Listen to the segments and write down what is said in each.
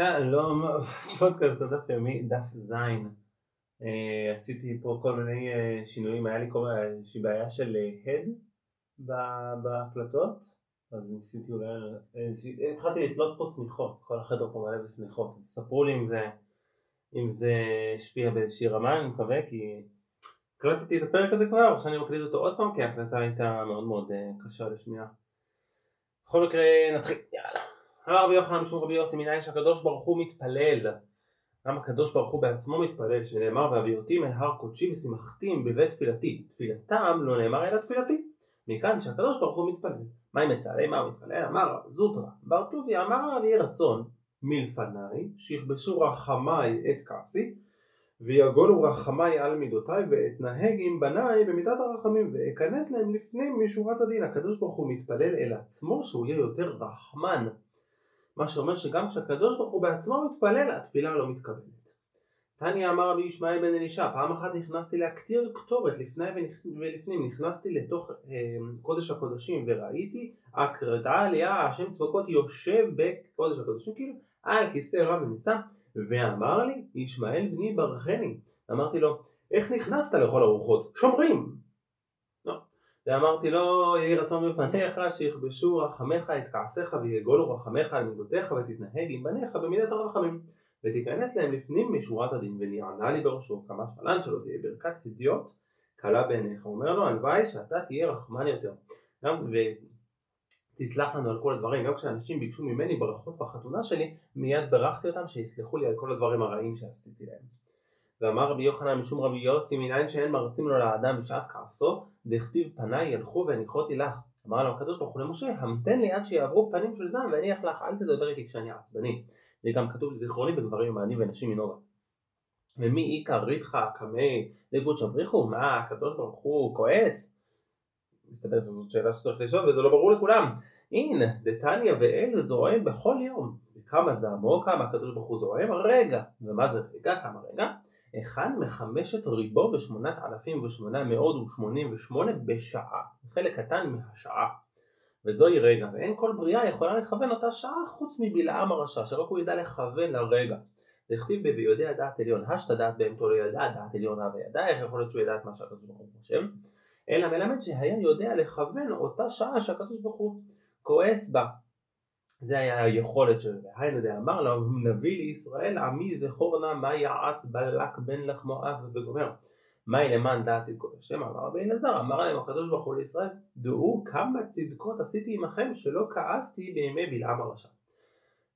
שלום, פודקאסט דף ימי, דף זין. אה, עשיתי פה כל מיני אה, שינויים, היה לי כל מיני בעיה של הד בהקלטות, אז ניסיתי אולי, אה, התחלתי לתלות פה שמיכות, כל החדר פה מלא בשמיכות, אז ספרו לי אם זה, אם זה השפיע באיזושהי רמה, אני מקווה, כי הקלטתי את הפרק הזה כבר, עכשיו אני מקליט אותו עוד פעם, כי ההקלטה הייתה מאוד מאוד קשה לשמיעה. בכל מקרה נתחיל, יאללה. אמר רבי יוחנן משום רבי יוסי מנין שהקדוש ברוך הוא מתפלל? גם הקדוש ברוך הוא בעצמו מתפלל שנאמר והביאותים אל הר קודשי ושמחתים בבית תפילתי. תפילתם לא נאמר אלא תפילתי. מכאן שהקדוש ברוך הוא מתפלל. מה עם מצעלי מה הוא מתפלל? אמר זוטרא בר טוביה אמר רבי רצון מלפניי שיכבשו רחמיי את כעסי ויגולו רחמיי על מידותיי ואתנהג עם בניי במידת הרחמים ואכנס להם לפנים משורת הדין. הקדוש ברוך הוא מתפלל אל עצמו שהוא יהיה יותר רחמן מה שאומר שגם כשהקדוש ברוך הוא בעצמו מתפלל התפילה לא מתקבלת. תניא אמר רבי ישמעאל בן אלישע פעם אחת נכנסתי להקטיר קטורת לפני ולפנים נכנסתי לתוך אה, קודש הקודשים וראיתי הקרדה עלייה השם צבקות יושב בקודש הקודשים כאילו על כיסא רב ונישא ואמר לי ישמעאל בני ברכני. אמרתי לו איך נכנסת לכל הרוחות? שומרים ואמרתי לו יהי רצון בפניך שיכבשו רחמך את כעסיך ויגולו רחמך על מידותיך ותתנהג עם בניך במידת הרחמים. ותיכנס להם לפנים משורת הדין ונענה לי בראשו כמה שלן שלו תהיה ברכת הדיוט קלה בעיניך. אומר לו הלוואי שאתה תהיה רחמן יותר. גם ותסלח לנו על כל הדברים גם כשאנשים ביקשו ממני ברכות בחתונה שלי מיד ברכתי אותם שיסלחו לי על כל הדברים הרעים שעשיתי להם. ואמר רבי יוחנן משום רבי יוסי מניין שאין מרצים לו לאדם בשעת כעסו דכתיב פניי ילכו והניחותי לך. אמר לו הקדוש ברוך הוא למשה המתן לי עד שיעברו פנים של זעם ואניח לך אל תדבר איתי כשאני עצבני. זה גם כתוב לזיכרוני בגברים ומענים ונשים מנוגה ומי איכא ריתחא קמי דגות שבריחו מה הקדוש ברוך הוא כועס? מסתבר שזאת שאלה שצריך לשאול וזה לא ברור לכולם. הנה דתניא ואל זועם בכל יום. וכמה זעמו כמה הקדוש ברוך הוא זועם? רגע. ומה זה רגע? כמה רגע אחד מחמשת ריבו ושמונת אלפים ושמונה מאות ושמונים ושמונה בשעה. חלק קטן מהשעה. וזוהי רגע ואין כל בריאה יכולה לכוון אותה שעה חוץ מבלעם הרשע שרק הוא ידע לכוון לרגע. דכתיב ויודע דעת עליון השתא דעת בהמתו לא ידע דעת עליונה וידע איך יכול להיות שהוא ידע את מה שהקדוש ברוך הוא חושב? אלא מלמד שהיה יודע לכוון אותה שעה שהקדוש ברוך הוא כועס בה זה היה היכולת של והיינו דאמר לו נביא לישראל עמי זכור נא מה יעץ בלק בן לחמו אב וגומר מהי למען דעת צדקות השם? אמר רבי אלעזר אמר להם הקדוש ברוך הוא לישראל דעו כמה צדקות עשיתי עמכם שלא כעסתי בימי בלעם הרשע.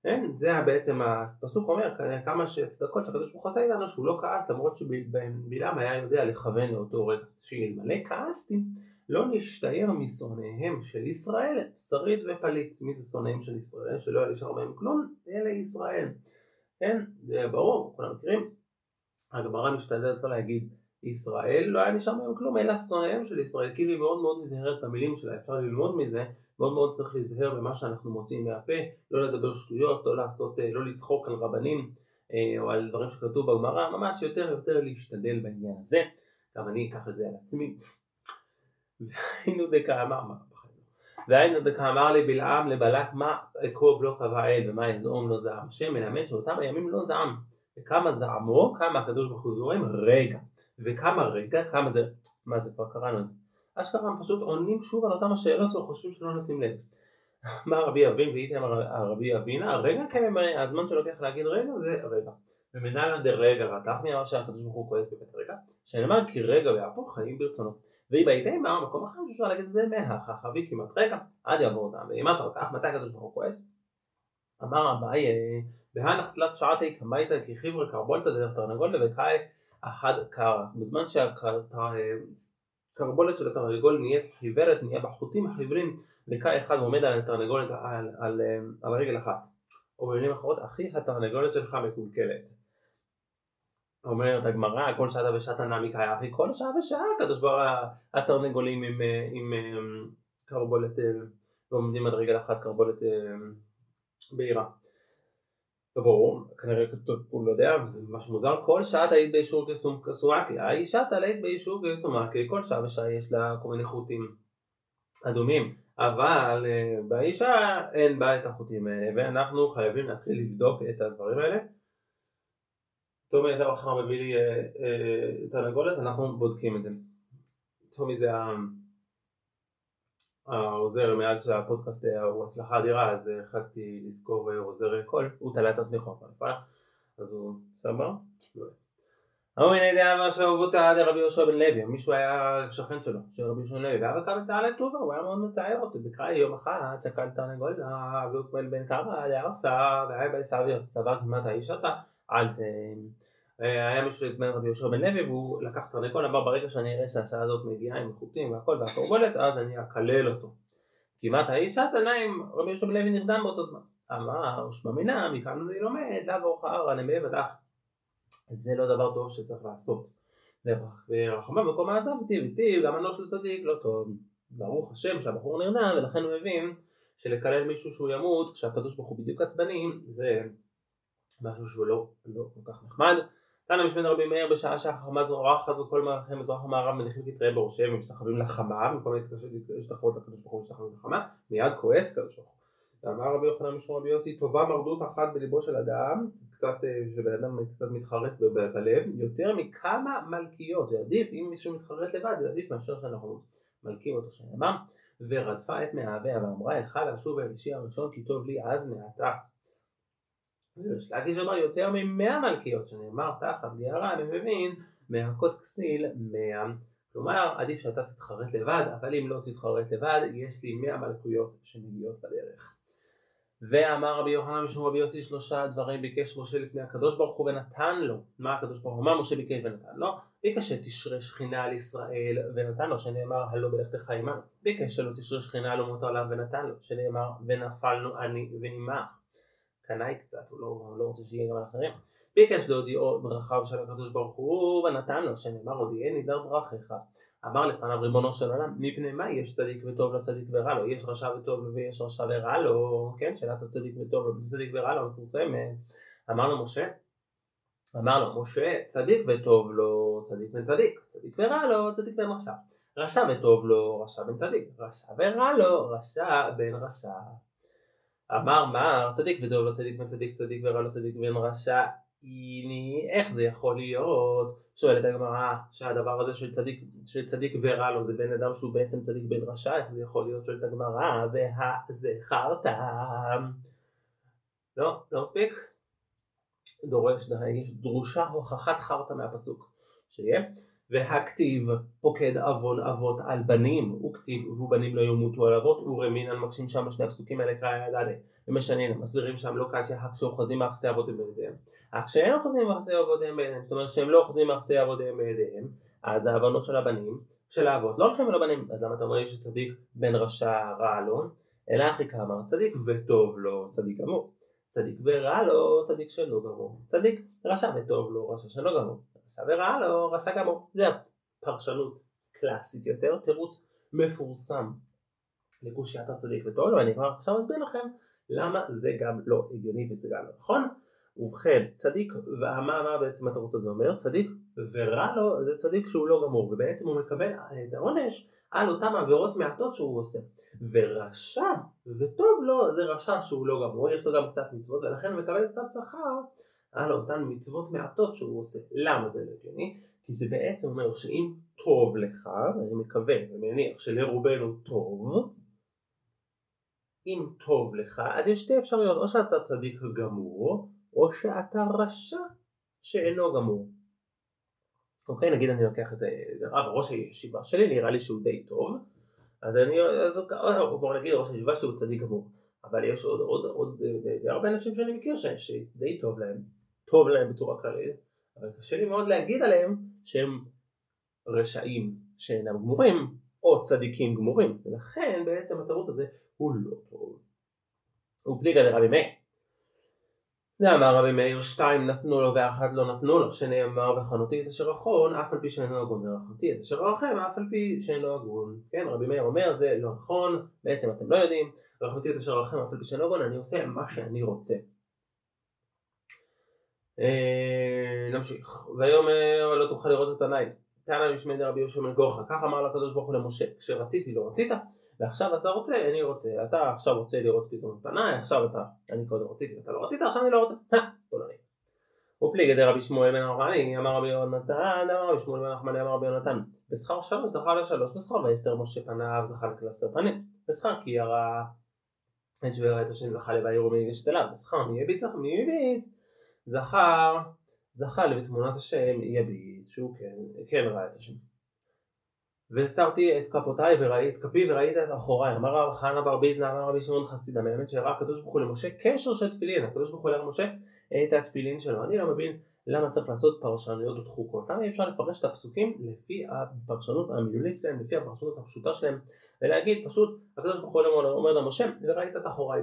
כן? זה בעצם הפסוק אומר כמה צדקות שהקדוש ברוך הוא עשה איתנו שהוא לא כעס למרות שבלעם היה יודע לכוון לאותו רגע. שאלמלא כעסתי לא נשתער משונאיהם של ישראל שריד ופליט. מי זה שונאים של ישראל? שלא היה נשאר מהם כלום, אלה ישראל. כן, זה ברור, כולם מכירים. הגמרא משתדלת לא להגיד ישראל לא היה נשאר מהם כלום, אלא שונאיהם של ישראל. כאילו היא מאוד מאוד נזהרת במילים שלה, אפשר ללמוד מזה, מאוד מאוד צריך להיזהר במה שאנחנו מוצאים מהפה, לא לדבר שטויות, לא לעשות, לא לצחוק על רבנים אה, או על דברים שכתוב בגמרא, ממש יותר ויותר להשתדל בעניין הזה. גם אני אקח את זה על עצמי. והיינו דקאמר, והיינו דקאמר לבלעם לבלק מה אקוב לא קבע אל ומה יזעום לא זעם. השם מלמד שאותם הימים לא זעם. וכמה זעמו כמה הקדוש ברוך הוא זורם רגע. וכמה רגע כמה זה מה זה כבר קראנו את זה. אשכרה הם פשוט עונים שוב על אותם השאלות וחושבים שלא נשים לב. מה רבי אבין ואיתם רבי אבינה רגע כממראה הזמן שלוקח להגיד רגע זה רגע. ומנהלן דרגע רתח מי אמר שהקדוש ברוך הוא כועס בבית רגע? שנאמר כי רגע ויהפוך חיים ברצונו והיא בהיתמה במקום אחר שאפשר להגיד את זה מהחכבי כמעט רגע עד יעבור זעם ואימת הרתח מתי הקדוש ברוך הוא כועס? אמר אביי בהנח תלת שעתי קמייתא כי חבר'ה קרבולתא דרך תרנגולתא וקאי אחד קרא. בזמן שהקרבולת של התרנגול נהיית חיוורת נהיה בחוטים החיוורים וקאי אחד עומד על התרנגולת על, על רגל אחת. או במילים אחרות אחי התרנגולת שלך מקולקלת אומרת הגמרא, כל שעה ושעתה נמי קאי אחי, כל שעה ושעה הקדוש ברוך התרנגולים עם, עם, עם קרבולת ועומדים על רגל אחת קרבולת בהירה. ברור, כנראה הוא לא יודע, זה ממש מוזר, כל שעה תהיית באישור כסומקי, האישה תלית באישור כסומקי, כל שעה ושעה יש לה כל מיני חוטים אדומים, אבל אה, באישה אין בה את החוטים האלה ואנחנו חייבים להתחיל לבדוק את הדברים האלה. טומי אתה מחר מביא לי אה, אה, תרנגולת, אנחנו בודקים את זה. טומי זה העוזר מאז שהפודקאסט הוא הצלחה אדירה אז החלטתי לזכור עוזר קול, הוא תלה את הסמיכות, אז הוא סבבה? ההוא הנה ידיעה אמר שאהובותא דרבי יהושע בן לוי, מישהו היה שכן שלו, של רבי יהושע בן לוי, והיה קם את העלה טובה, הוא היה מאוד מצער אותו, בקראי יום אחד שקל תרנגולה, והוא קבל בן קרא, לארסה, והיה בי סביר, סבר כמעט האיש אותה, אל ת... היה מישהו שהתמן רבי יהושע בן לוי והוא לקח תרנגול, אמר ברגע שאני אראה שהשעה הזאת מגיעה עם החוטים והכל והקורבולת, אז אני אקלל אותו. כמעט האיש התנא עם רבי יהושע בן לוי נרדם באותו זמן. אמר שממינה מכאן אני לומד לאו אורחא רנמי ודח זה לא דבר טוב שצריך לעשות. ורחמה במקום העזב וטיב וטיב גם הנוש של צדיק לא טוב. ברוך השם שהבחור נרדם ולכן הוא מבין שלקלל מישהו שהוא ימות כשהקדוש ברוך הוא בדיוק עצבני זה משהו שהוא לא, לא כל כך נחמד. תנא משמד רבי מאיר בשעה שהחכמה זורחת וכל מערכי מזרח ומערב מניחים כתרי בראשיהם ומשתחווים לחמה במקום להשתחוות לקדוש ברוך הוא משתחווים לחמה מיד כועס קדוש ברוך הוא. ואמר רבי יוחנן משום רבי יוסי טובה מרדות אחת בליבו של אדם קצת אה, שבן אדם קצת מתחרט בלב יותר מכמה מלכיות זה עדיף אם מישהו מתחרט לבד זה עדיף מאשר שאנחנו מלכים אותו שנאמר. ורדפה את מאהביה ואמרה אלך לשוב אל אישי הראשון כי טוב לי אז מעתה ויש להגיש אומר יותר ממאה מלכיות שנאמר תחת גערה אני מבין מהכות כסיל מאה. כלומר עדיף שאתה תתחרט לבד אבל אם לא תתחרט לבד יש לי מאה מלכויות שמגיעות בדרך. ואמר רבי יוחנן משום רבי יוסי שלושה דברים ביקש משה לפני הקדוש ברוך הוא ונתן לו. מה הקדוש ברוך הוא מה משה ביקש ונתן לו. ביקש שתשרה שכינה על ישראל ונתן לו שנאמר הלא בלכתך עמנו ביקש שלא תשרה שכינה על אומות העולם ונתן לו שנאמר ונפלנו אני ועמך קנאי קצת הוא לא, לא רוצה שיהיה גם על אחרים ביקש להודיעו דרכיו של הקדוש ברוך הוא ונתן לו שנאמר הודיעני דר דרכיך אמר לפניו ריבונו של עולם, מפני מה יש צדיק וטוב לצדיק ורע לו? יש רשע וטוב ויש רשע ורע לו, כן? שאלת הצדיק וטוב לו וצדיק ורע לו מפורסמת. אמר לו משה, אמר לו משה, צדיק וטוב לו, צדיק בן צדיק, צדיק ורע לו, צדיק בן רשע. רשע וטוב לו, רשע בן צדיק, רשע ורע לו, רשע בן רשע. אמר מר, צדיק וטוב לו, צדיק בן צדיק, ורע לו, צדיק בן רשע. הנה, איך זה יכול להיות? שואלת הגמרא שהדבר הזה של צדיק, של צדיק ורע לו זה בן אדם שהוא בעצם צדיק בן רשע, איך זה יכול להיות? שואלת הגמרא, והזכרת. לא, לא מספיק? דורש, דרושה הוכחת חרטא מהפסוק, שיהיה והכתיב פוקד עוון אבות על בנים, וכתיב ובנים לא ימותו על אבות, ורמינן מקשים שם בשני הפסוקים האלה קרא ידע ומשנים, מסבירים שם לא קשיא אך כשאוחזים מאחסי אבותיהם בידיהם, אך כשאין אוחזים מאחסי אבותיהם בידיהם, זאת אומרת שהם לא אוחזים מאחסי אבותיהם בידיהם, אז העוונות של הבנים, של האבות, לא על הבנים, אז למה אתה אומר שצדיק בן רשע רע לו, אלא אחי כמה צדיק וטוב לו צדיק גמור, צדיק ורע לו צדיק שלא גמור, צדיק רשע וטוב לו רשע שלא גמור רשע ורע לו, רשע גמור. זה הפרשנות קלאסית יותר, תירוץ מפורסם לקושיית הצדיק וטוב לו, אני כבר עכשיו אסביר לכם למה זה גם לא הגיוני וזה גם לא נכון. ובכן, צדיק, ומה מה בעצם התירוץ הזה אומר? צדיק ורע לו זה צדיק שהוא לא גמור, ובעצם הוא מקבל את העונש על אותם עבירות מעטות שהוא עושה. ורשע וטוב לו זה רשע שהוא לא גמור, יש לו גם קצת מצוות ולכן הוא מקבל קצת שכר על אותן מצוות מעטות שהוא עושה. למה זה לא הגיוני? כי זה בעצם אומר שאם טוב לך, ואני מקווה ומניח שלרובנו טוב, אם טוב לך, אז יש שתי אפשרויות, או שאתה צדיק גמור, או שאתה רשע שאינו גמור. אוקיי, נגיד אני לוקח איזה, איזה רב, ראש הישיבה שלי, נראה לי שהוא די טוב, אז אני, אז בוא נגיד ראש הישיבה שלי הוא צדיק גמור, אבל יש עוד, עוד, עוד די הרבה אנשים שאני מכיר שדי טוב להם, טוב להם בצורה כללית, אבל קשה לי מאוד להגיד עליהם שהם רשעים שאינם גמורים או צדיקים גמורים. ולכן בעצם התירוץ הזה הוא לא טוב. ופליגה לרבי מאיר. ואמר רבי מאיר שתיים נתנו לו ואחת לא נתנו לו? שנאמר וחנותי את אשר אחרון אף על פי שאינו הגון ורחמתי את אשר ארחם אף על פי שאינו הגון. כן רבי מאיר אומר זה לא נכון בעצם אתם לא יודעים. רחמתי את אשר ארחם אף על פי שאינו הגון אני עושה מה שאני רוצה נמשיך. ויאמר לא תוכל לראות את עיניי. תנא משמי דרבי יהושע בן גורחה. כך אמר לקדוש ברוך הוא למשה. כשרציתי לא רצית, ועכשיו אתה רוצה, אני רוצה, אתה עכשיו רוצה לראות פתאום את פניי, עכשיו אתה, אני קודם רציתי, אתה לא רצית, עכשיו אני לא רוצה, פולני. ופליגי דרבי שמואל בן ארמני, אמר רבי יונתן, אמר רבי שמואל בן נחמני, אמר רבי יונתן, בשכר שלוש זכה לשלוש בשכר, ויסתר משה פניו זכה לקלסתר פנים, בשכר כי ירה את שוער את השם זכה לבעיר ומניגשת אליו, בשכר מי יביט מי יביט, זכר, זכה לבתמונת השם יביט, שהוא כן, כן ראה את השם. והסרתי את כפותיי וראיתי את כפי וראית את אחוריי. אמר רב חנה בר ביזנא אמר רבי שמעון חסידה מלמד שהראה הקדוש ברוך הוא למשה קשר של תפילין. הקדוש ברוך הוא הראה למשה את התפילין שלו. אני לא מבין למה צריך לעשות פרשנויות ודחוקות למה אפשר לפרש את הפסוקים לפי הפרשנות המילולית שלהם לפי הפרשנות הפשוטה שלהם ולהגיד פשוט הקדוש ברוך הוא אומר למשה וראית את אחוריי.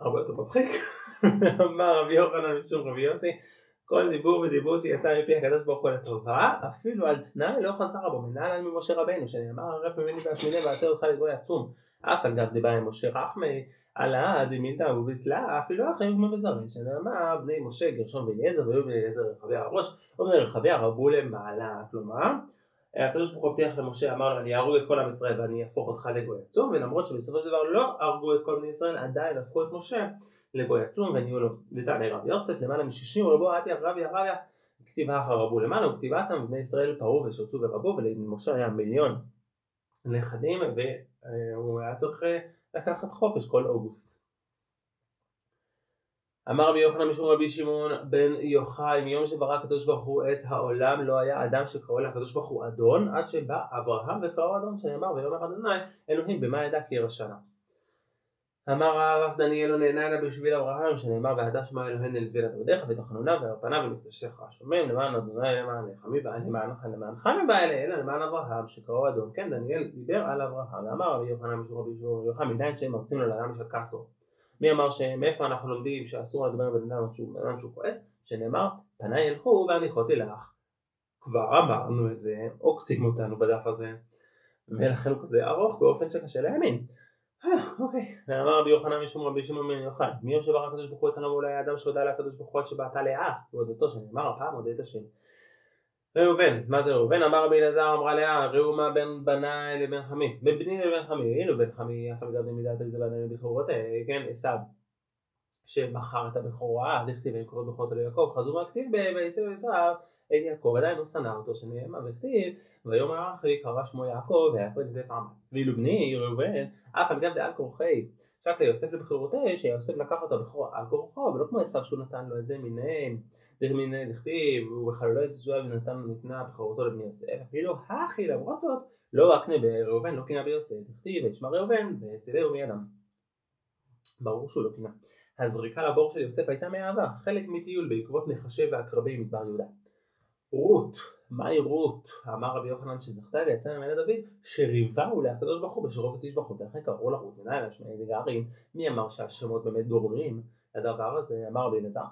הרבה יותר מצחיק אמר רבי יוחנן משום רבי יוסי כל דיבור ודיבור שיצא מפי הקדוש ברוך הוא לטובה, אפילו על תנאי לא חזר בו, מנהל על ממשה רבנו, שנאמר הרף ממני והשמיני ועשה אותך לגוי עצום, אף על גב דיבר עם משה רחמי, עלה דמילתא וביטלה, אפילו אחים בזרים, שנאמר בני משה גרשון ואליעזר והיו אליעזר רחבי הראש, ובני רחבי הרבו למעלה, כלומר הקדוש ברוך הוא הבטיח למשה, אמר לו אני אהרוג את כל עם ישראל ואני אהפוך אותך לגוי עצום, ולמרות שבסופו של דבר לא הרגו את כל בני ישראל, עדיין הפכו את משה לגוי עצום ונהיו לו ותענה רב יוסף למעלה משישים רבו עטיה רבי הרביה כתיב אחר רבו למעלה וכתיבתם בני ישראל פרעו ושרצו ורבו ולמשה היה מיליון נכדים והוא היה צריך אה, לקחת חופש כל אוגוסט. אמר רבי יוחנן משום רבי שמעון בן יוחאי מיום שברא הקדוש ברוך הוא את העולם לא היה אדם שקראו לקדוש ברוך הוא אדון עד שבא אברהם וקראו אדון שנאמר ויאמר אדוני אלוהים במה ידע כי ירשנה אמר הרב דניאל לא נהנה אלא בשביל אברהם שנאמר ואתה שמע אלוהינו לטביל את עבדיך ותחנונה ועל פניו ומקדשך השומם למען אדוני למען נחמי למענך למענך מבא אלה אלא למען אברהם שקראו אדון כן דניאל דיבר על אברהם ואמר רבי יוחנן משום רבי ישמעון יוחנן מדיין שהם מרצים לו לאדם של קסו מי אמר שמאיפה אנחנו לומדים שאסור לדבר בן אדם שהוא כועס? שנאמר פניי ילכו והניחותי לך כבר אמרנו את זה עוקצים אותנו בדף הזה ולכן הוא כזה ארוך באופן שקשה להאמין אוקיי. ואמר רבי יוחנן משום רבי שמעון בן יוחאי מי יושב ברא הקדוש ברוך הוא את אולי האדם שהודה לקדוש ברוך הוא עד שבעתה לאה והודתו שנאמר הפעם את השם. ראובן, מה זה ראובן? אמר רבי אלעזר אמרה לאה ראו מה בין בניי לבין חמי. בין בני לבין חמי. הנה בן חמי אף על גב דמידת על זה בניי בכורות כן עשיו שבחר את הבכורה דכתיב אין קורות בכורות על יעקב חזו מהכתיב בהסתר עשיו את יעקב עדיין לא שנא אותו שנאמר וכתיב ויאמר אחי קרא שמו יעקב ויעקב את זה פעם ואילו בני ראובן אף על גב דעל כורחי שק ליוסף לבחירותי שיוסף לקח אותו בכורה על כורחו ולא כמו עשיו שהוא נתן לו את זה מיני מיני דכתיב ובחללו את זוהה ונתן ניתנה בכורתו לבני יוסף. אפילו הכי למרות זאת לא אקנה בראובן לא קינה ביוסף. דכתיב וישמע ראובן והצילהו מידם ברור שהוא לא קינה הזריקה לבור של יוסף הייתה מאהבה חלק מטיול בעקבות נחשי ועקרבי מדבר יהודה. רות, מהי רות? אמר רבי יוחנן שזכתה ויצא ממנה דוד שריבהו להקדוש ברוך הוא בשירו ותשבחות לכן קראו לה רות מנהל השמעי דגרים מי אמר שהשמות באמת גורמים לדבר הזה? אמר רבי אלעזר.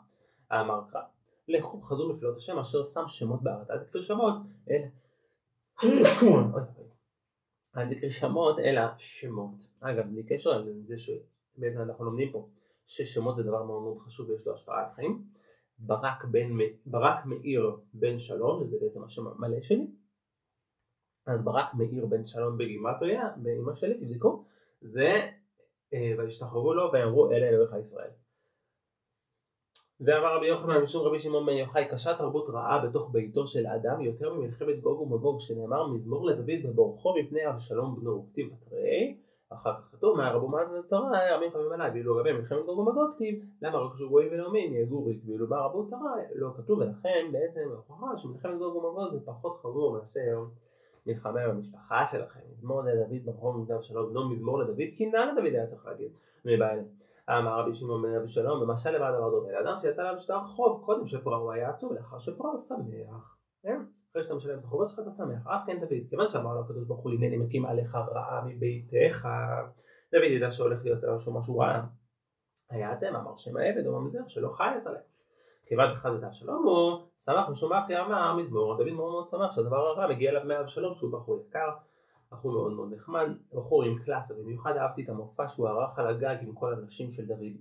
אמר קרא לכו חזו מפלאות השם אשר שם שמות בארץ. אל תקריא שמות אל אל תקריא שמות אלא שמות. אגב בלי קשר לזה שבעצם אנחנו לומדים פה ששמות זה דבר מאוד מאוד חשוב ויש לו השפעה על החיים. ברק, בן, ברק מאיר בן שלום, שזה בעצם השם המלא שלי, אז ברק מאיר בן שלום בגימטריה, באמא שלי, תבדקו, זה אה, וישתחררו לו ויאמרו אלה אלוהיך ישראל. ואמר רבי יוחנן משום רבי שמעון בן יוחאי קשה תרבות רעה בתוך ביתו של אדם יותר ממלחמת גוג ומגוג שנאמר מזמור לדוד בבורחו מפני אבשלום בנו כתיב בתרי אחר כך כתוב מהרבו מעט צרה ימים פעמים עליי ואילו לגבי מלחמת גוג ומגוג למה רק כשהוא גויים ולאומים יהגו ריק ואילו בא רבו צרה לא כתוב ולכן בעצם ההוכחה שמלחמת גוג ומגוג זה פחות חמור מאשר מלחמה במשפחה שלכם. מזמור לדוד ברחוב מגדל שלום בנו מזמור לדוד קינה לדוד היה צריך להגיד מבעיה אמר רבי שמעון בן אבי שלום במשל לבעד דבר דומה לאדם שיצא לה בשטר חוב קודם שפרעה הוא היה עצוב לאחר שפרעה שמח. כן? אחרי שאתה משלם את החובות שלך אתה שמח, אף כן דוד, כיוון שאמר לו הקדוש ברוך הוא הנני מקים עליך רעה מביתך, דוד ידע שהולך להיות משהו משהו רע, היה עצם אמר שם העבד או ממזר שלא חייס עליהם. כיוון דחז את הוא שמח ושומע אחי אמר מזמור, דוד מאוד מאוד שמח שהדבר הרע מגיע אליו מאבשלום שהוא בחור יקר, בחור מאוד מאוד נחמד, בחור עם קלאסה, במיוחד אהבתי את המופע שהוא ערך על הגג עם כל הנשים של דוד,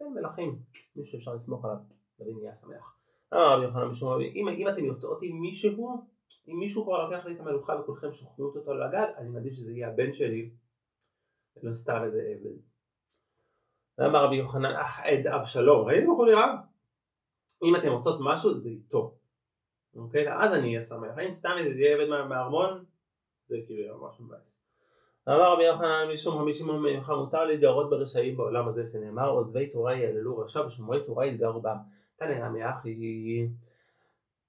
בן מלכים, מישהו שאפשר לסמוך עליו, דוד נהיה שמח. אמר רבי יוחנן משום רבי, אם, אם אתם יוצאות עם מישהו, אם מישהו כבר לוקח לי את המלוכה וכולכם שוכבים אותו על הגג, אני מעדיף שזה יהיה הבן שלי, ולא סתם איזה עבד. ואמר רבי יוחנן, אך עד אבשלום, ראיתם איך הוא נראה? אם אתם עושות משהו זה איתו. אוקיי? אז אני אהיה שמח. אם סתם איזה יהיה עבד מהארמון, זה כאילו יהיה ממש מבאס. אמר רבי יוחנן משום רבי שמעון בן מותר להתגרות ברשעים בעולם הזה שנאמר עוזבי תורה יעללו רשע ושומרי תורה יתגרו בם. תנא נמי אחי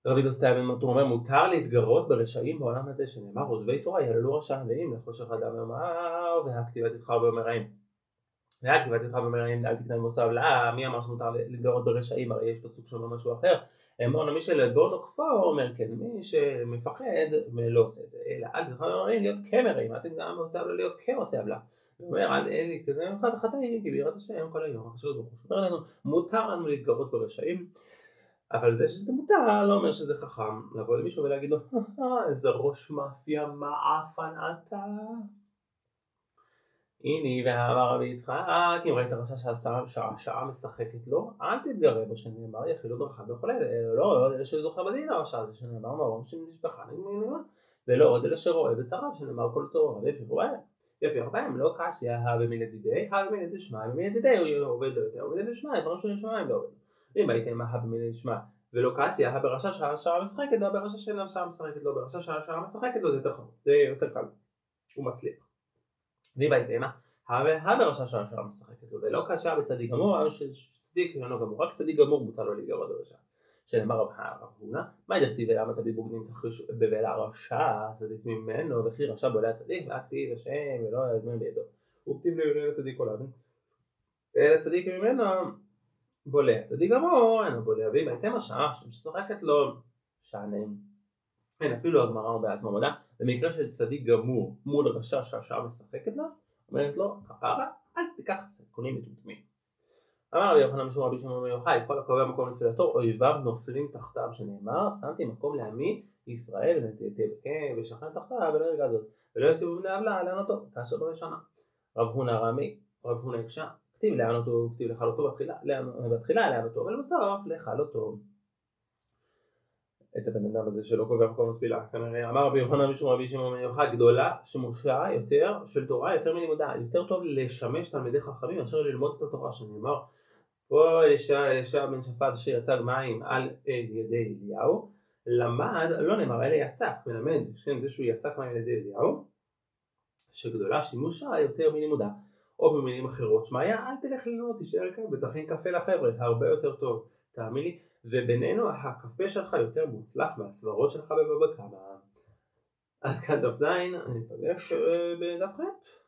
רבי דוסטאי בן אומר מותר להתגרות ברשעים בעולם הזה שנאמר עוזבי תורה יעללו רשע ואם לחושך אדם יאמר והכתיבת איתך במרעים. והכתיבת איתך במרעים אל תקנה במוסף לא מי אמר שמותר להתגרות ברשעים? הרי יש פסוק שאומר משהו אחר. אמרנו מי שלבו נוקפו אומר כן מי שמפחד לא עושה את זה אלא אל תלכו למרעים להיות כמרעים אל תקנה במוסף לה להיות כעושה עוולה אומר אל אלי כזה אחד החטאים כי בירת השם כל היום הקשור ברוך הוא אומר לנו מותר לנו להתגרות ברשעים אבל זה שזה מותר לא אומר שזה חכם לבוא למישהו ולהגיד לו איזה ראש מאפיה מעפן אתה. הנה ואמר רבי יצחק אם ראית רשע שהשעה משחקת לו אל תתגרה בו שנאמר יחילו דרכה וכולי לא עוד אלה שזוכה בדין הרשע הזה שנאמר מרום שנשפחה ולא עוד אלה שרואה בצריו שנאמר כל צורו ויפי רואה יפי בהם לא קשיא הא במילא דידי הא במילא דשמיא במילא דידי הוא עובד לו יותר ובמילא דשמיא דברים של שמיים לא עובד ואם הייתם הא במילא דשמיא ולא קשיא הא ברשע שהשעה משחקת לו ברשע שאינה השעה משחקת לו ברשע שהשעה משחקת לו זה יותר חמור זה יותר קל הוא מצליח ואם הייתם הא ברשע שהשעה משחקת לו ולא קשיא בצדיק גמור שצדיק אינו גמור רק צדיק גמור מותר לו להיגרע ברשע שנאמר רב הונא, מה דכתיב ולמה תביא בוגדים תחריש בבל הרשע צדיק ממנו וכי רשע בולע הצדיק ואכתיב השם ולא יזמן בידו. וכתיב לי לצדיק עולם אלא צדיק ממנו בולע צדיק גמור אינו בולע. ואם הייתם השעה שמשחקת לו שענם אין אפילו הגמרא אומר בעצמו מודע במקרה של צדיק גמור מול רשע שהשעה משחקת לו אומרת לו כפרה אל תיקח סיכונים מטומטמים אמר רבי יוחנן משום רבי שמעון יוחאי כל הקובע מקום לתפילתו אויביו נופלים תחתיו שנאמר שמתי מקום לעמי ישראל ושכן תחתיו ולא ירגע זאת ולא יסיבו בני עוולה לענותו כאשר בראשונה. רב הונא רמי רב הונא הקשה כתיב לענותו כתיב לכלותו בתחילה לענותו ולבסוף לכלותו. את הבן אדם הזה שלא קובע מקום לתפילה כנראה אמר רבי יוחנן משום רבי שמעון יוחאי גדולה שמושה יותר של תורה יותר מלימודה יותר טוב לשמש תלמידי חכמים מאשר ללמוד את התורה שנאמר פה אלישע בן שפט שיצג מים על ידי אליהו, למד, לא נאמר, אלא יצק, מלמד, כן, זה שהוא יצק מים על ידי אליהו, שגדולה שימושה יותר מלימודה. או במילים אחרות, שמעיה, אל תלך ללמוד, תישאר כאן ותכין קפה לחבר'ה, הרבה יותר טוב, תאמין לי, ובינינו הקפה שלך יותר מוצלח מהסברות שלך בבבא קמא. עד כאן דף זין, אני אפגש בדף ח'.